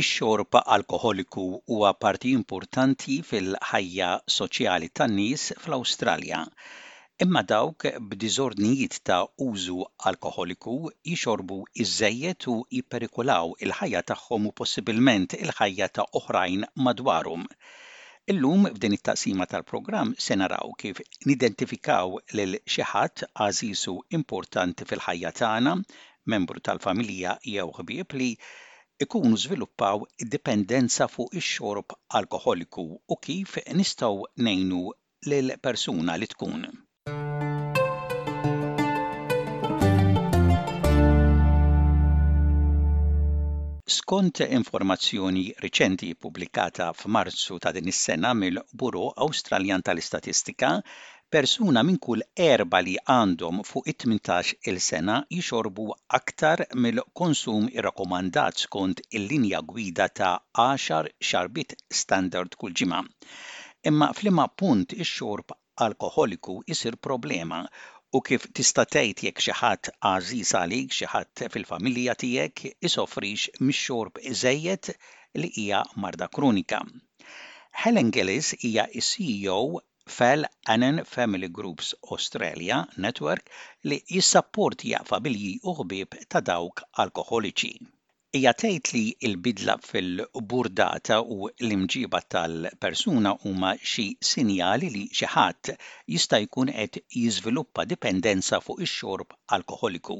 Ix-xorb alkoħoliku huwa parti importanti fil-ħajja soċjali tan-nies fl-Awstralja. Imma dawk b'diżordnijiet ta' użu alkoħoliku jixorbu iżżejjed u jipperikulaw il-ħajja tagħhom u possibilment il-ħajja ta' oħrajn madwarhom. Illum f'din it-taqsima tal-programm se naraw kif nidentifikaw lil xi ħadd għażiż u importanti fil-ħajja tagħna, membru tal-familja jew ħbieb li jkunu żviluppaw dipendenza fuq ix-xorb alkoħoliku u kif nistgħu ngħinu lil persuna li tkun. Skont informazzjoni riċenti ppubblikata f'Marzu ta' din is-sena mill-Buro Awstraljan tal-Istatistika, persuna minn kull erba' li għandhom fuq it-tmintax il sena jixorbu aktar mill-konsum irrakkomandat skont il-linja gwida ta' għaxar xarbiet standard kull ġimgħa. Imma f'liema punt ix-xorb alkoħoliku jsir problema u kif tista' tgħid jekk xi ħadd għażiż għalik, xi ħadd fil-familja tiegħek isofrix mix-xorb żejjed li hija marda kronika. Helen Gillis hija s-CEO f'Al Anon Family Groups Australia, network li jissapportja fabilji u ħbieb ta' dawk alkoħoliċi. Hija tgħid li l-bidla fil-burdata u l-imġiba tal-persuna huma xi sinjali li xi ħadd jista' jkun qed jiżviluppa dipendenza fuq ix-xorb alkoħoliku.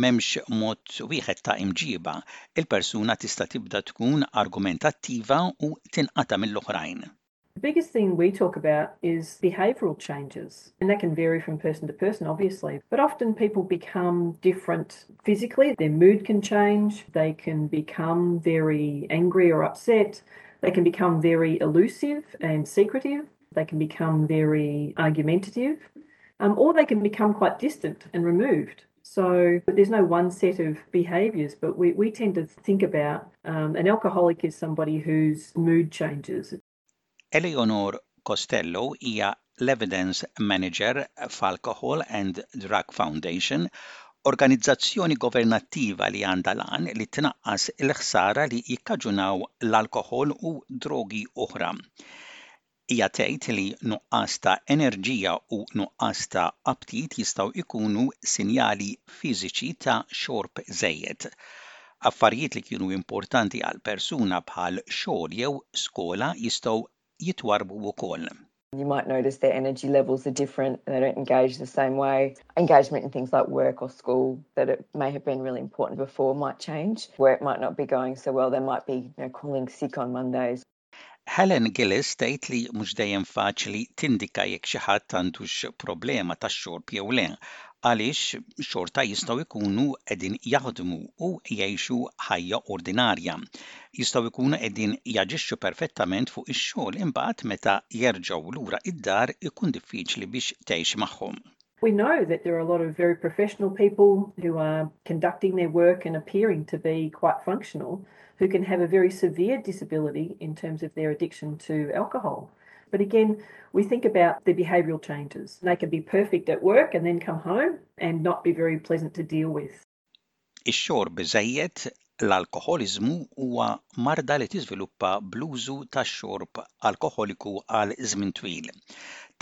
M'hemmx mod wieħed ta' imġiba, il-persuna tista' tibda tkun argumentattiva u tinqata' mill-oħrajn. The biggest thing we talk about is behavioural changes, and that can vary from person to person, obviously. But often people become different physically. Their mood can change, they can become very angry or upset, they can become very elusive and secretive, they can become very argumentative, um, or they can become quite distant and removed. So there's no one set of behaviours, but we, we tend to think about um, an alcoholic is somebody whose mood changes. Eleonor Costello hija l-Evidence Manager f'Alcohol and Drug Foundation, organizzazzjoni governattiva li għandha l-għan li tnaqqas il-ħsara li jikkaġunaw l-alkoħol u drogi oħra. Hija tgħid li nuqqas ta' enerġija u nuqqas ta' aptit jistgħu jkunu sinjali fiżiċi ta' xorb żejjed. Affarijiet li kienu importanti għal persuna bħal xogħol jew skola jistgħu jitwarrbu wkoll. You might notice their energy levels are different and they don't engage the same way. Engagement in things like work or school that may have been really important before might change. Work might not be going so well, they might be calling sick on Mondays. Helen Gillis tgħid li mhux dejjem faċli tindika jekk xi ħadd għandux problema ta' xorb jew le għaliex xorta jistgħu jkunu qegħdin jaħdmu u jgħixu ħajja ordinarja. Jistgħu jkunu qegħdin jaġixxu perfettament fuq ix-xogħol imbagħad meta jerġgħu lura id-dar ikun diffiċli biex tgħix magħhom. We know that there are a lot of very professional people who are conducting their work and appearing to be quite functional who can have a very severe disability in terms of their addiction to alcohol. But again, we think about the behavioural changes. They can be perfect at work and then come home and not be very pleasant to deal with. Ix-xorb żejjed, l-alkoħoliżmu, huwa marda li tiżviluppa bl-użu ta' xorb alkoħoliku għal żmien twil.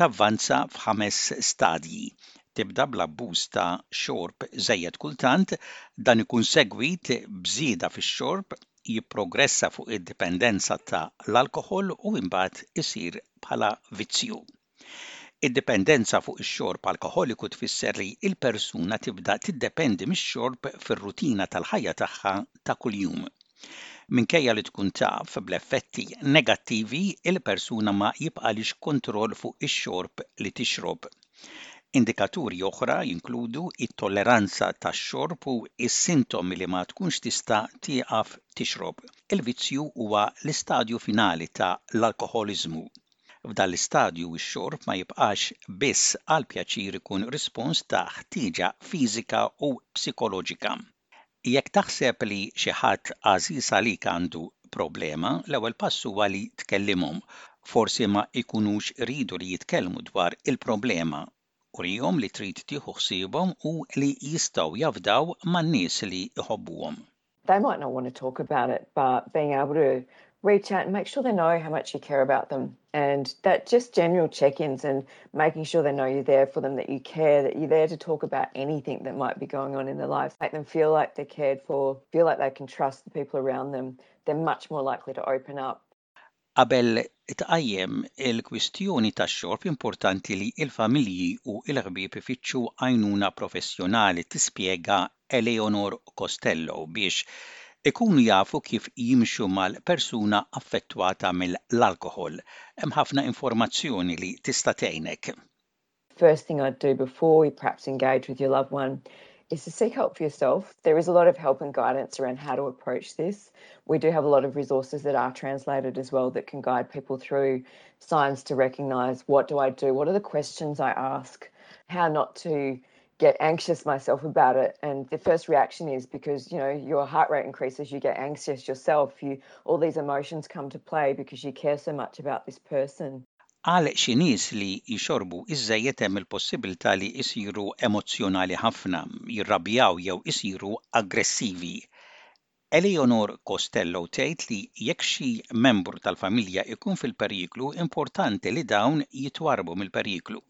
Tavvanza f'ħames stadji. Tibda bl-abbuż ta' xorb żejjed kultant, dan ikun segwit b'żieda fix-xorb, jipprogressa fuq id-dipendenza ta' l-alkoħol u imbagħad isir bħala vizzju. Id-dipendenza fuq ix-xorb alkoħoliku tfisser li l-persuna tibda tiddependi mix-xorb fir-rutina tal-ħajja tagħha ta' kuljum. Minkejja li tkun taf bl-effetti negattivi, il-persuna ma jibqalhiex kontroll fuq ix-xorb li tixrob. Indikaturi oħra jinkludu t-tolleranza tax-xorb u s-sintomi li ma tkunx tista' tieqaf tixrob. Il-vizzju huwa l-istadju finali ta' l-alkoħoliżmu. F'dan l-istadju x-xorb ma jibqax biss għall-pjaċir ikun rispons ta' ħtieġa fiżika u psikoloġika. Jekk taħseb li xi ħadd għażiż għalik għandu problema, l-ewwel pass huwa li tkellimhom. Forsi ma jkunux iridu li jitkellmu dwar il-problema. Urihom li trid tieħu ħsiebhom u li jistgħu jafdaw man-nies li jħobbuhom. They might not want to talk about it, but being able to reach out and make sure they know how much you care about them and that just general check-ins and making sure they know you're there for them that you care that you're there to talk about anything that might be going on in their lives make them feel like they're cared for feel like they can trust the people around them they're much more likely to open up Qabel tqajjem il-kwistjoni tax-xorb importanti li l-familji u l-ħbieb ifittxu għajnuna professjonali, tispjega Eleonor Costello, biex ikunu jafu kif jimxu mal-persuna affettwata mill-alkoħol. Hemm ħafna informazzjoni li tista' tgħinek. First thing I'd do before you perhaps engage with your loved one is to seek help for yourself. There is a lot of help and guidance around how to approach this. we do have a lot of resources that are translated as well that can guide people through signs to recognize what do I do, what are the questions I ask, how not to get anxious myself about it and the first reaction is because you know your heart rate increases you get anxious yourself you all these emotions come to play because you care so much about this person Għal xi nies li jxorbu iż-żejjed hemm il-possibbiltà li jsiru emozzjonali ħafna, jirrabjaw jew isiru aggressivi. Eleonor Costello tgħid li jekk xi membru tal-familja jkun fil-periklu, importanti li dawn jitwarrbu mill-periklu.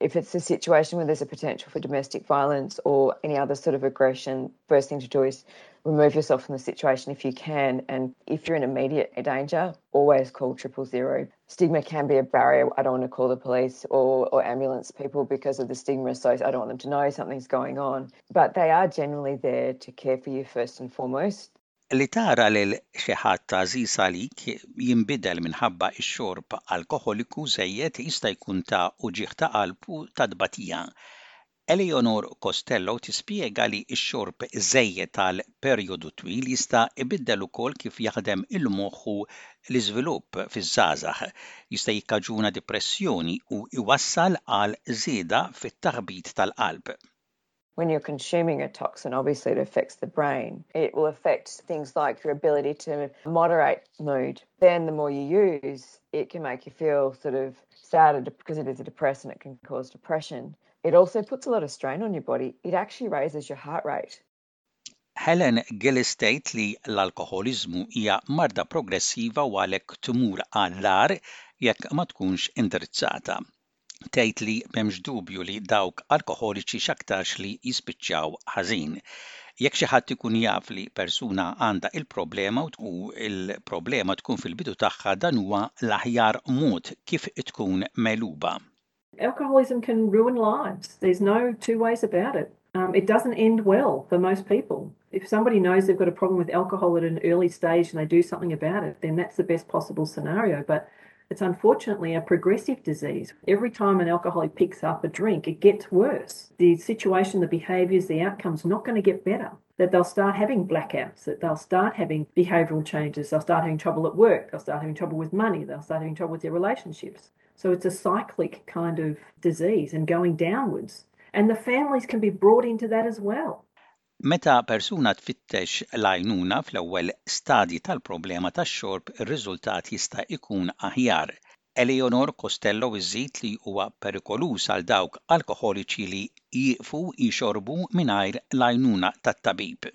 If it's a situation where there's a potential for domestic violence or any other sort of aggression, first thing to do is remove yourself from the situation if you can. And if you're in immediate danger, always call triple zero. Stigma can be a barrier. I don't want to call the police or, or ambulance people because of the stigma. So I don't want them to know something's going on. But they are generally there to care for you first and foremost. Li tara lil xi ħadd għażiż għalik jinbidel minħabba x-xorb alkoħoliku żejjed jista' jkun ta' uġigħ ta' qalb u ta' tbatija. Eleonore Costello tispjega li x-xorb żejjed għal perjodu twil jista' jbiddel ukoll kif jaħdem il-moħħ u l-iżvilupp fiż-żgħażagħ, jista' jikkaġuna dipressjoni u jwassal għal żieda fit-taħbit tal-qalb. When you're consuming a toxin, obviously it affects the brain. It will affect things like your ability to moderate mood. Then, the more you use, it can make you feel sort of sad because it is a depressant, it can cause depression. It also puts a lot of strain on your body. It actually raises your heart rate. Helen Gillis tgħid li l-alkoħoliżmu hija marda progressiva u għalhekk tmur għall-agħar jekk ma tkunx indirizzata. Tgħid li m'hemmx dubju li dawk alkoħoliċi x'aktarx li jispiċċaw ħażin. Jekk xi ħadd ikun jaf li persuna għandha il-problema u l-problema tkun fil-bidu tagħha dan huwa l-aħjar mod kif tkun megħluba. alcoholism can ruin lives. There's no two ways about it. Um, it doesn't end well for most people. If somebody knows they've got a problem with alcohol at an early stage and they do something about it, then that's the best possible scenario. But it's unfortunately a progressive disease. Every time an alcoholic picks up a drink, it gets worse. The situation, the behaviours, the outcome's not going to get better. That they'll start having blackouts, that they'll start having behavioural changes, they'll start having trouble at work, they'll start having trouble with money, they'll start having trouble with their relationships. So it's a cyclic kind of disease and going downwards. And the families can be brought into that as well. Meta persuna tfittex l-għajnuna fl-ewwel stadji tal-problema tax-xorb ir-riżultat jista' jkun aħjar. Eleonor Costello iżżid li huwa perikoluż għal dawk alkoħoliċi li jieqfu jxorbu mingħajr l-għajnuna tat-tabib.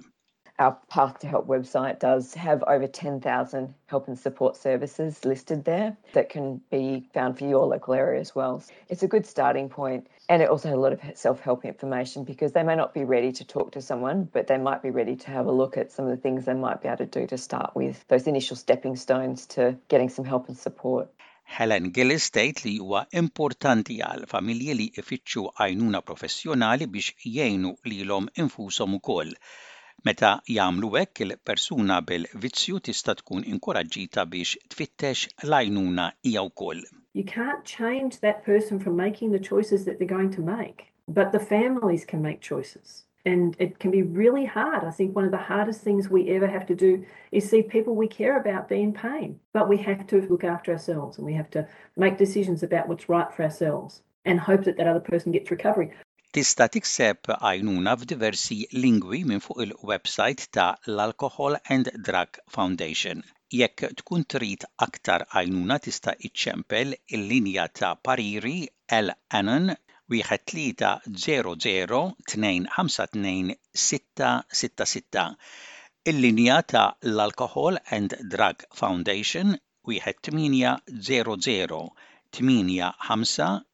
our Path to Help website does have over 10,000 help and support services listed there that can be found for your local area as well. It's a good starting point, and it also has a lot of self help information because they may not be ready to talk to someone, but they might be ready to have a look at some of the things they might be able to do to start with those initial stepping stones to getting some help and support. Helen Gillis tgħid li huwa importanti għal familji li ifittxu għajnuna professjonali biex jgħinu lilhom infushom ukoll. Meta jagħmlu hekk, il-persuna bil-vizzju tista' tkun inkuraġġita biex tfittex l-għajnuna hija wkoll. You can't change that person from making the choices that they're going to make, but the families can make choices. And it can be really hard. I think one of the hardest things we ever have to do is see people we care about be in pain. But we have to look after ourselves and we have to make decisions about what's right for ourselves and hope that that other person gets recovery. Tista' tikseb għajnuna f'diversi lingwi minn fuq il-website ta' l-Alcohol and Drug Foundation. Jekk tkun trid aktar għajnuna tista' iċċempel il-linja ta' pariri LAnon 1300252666, il-linja ta' l-Alcohol and Drug Foundation 180085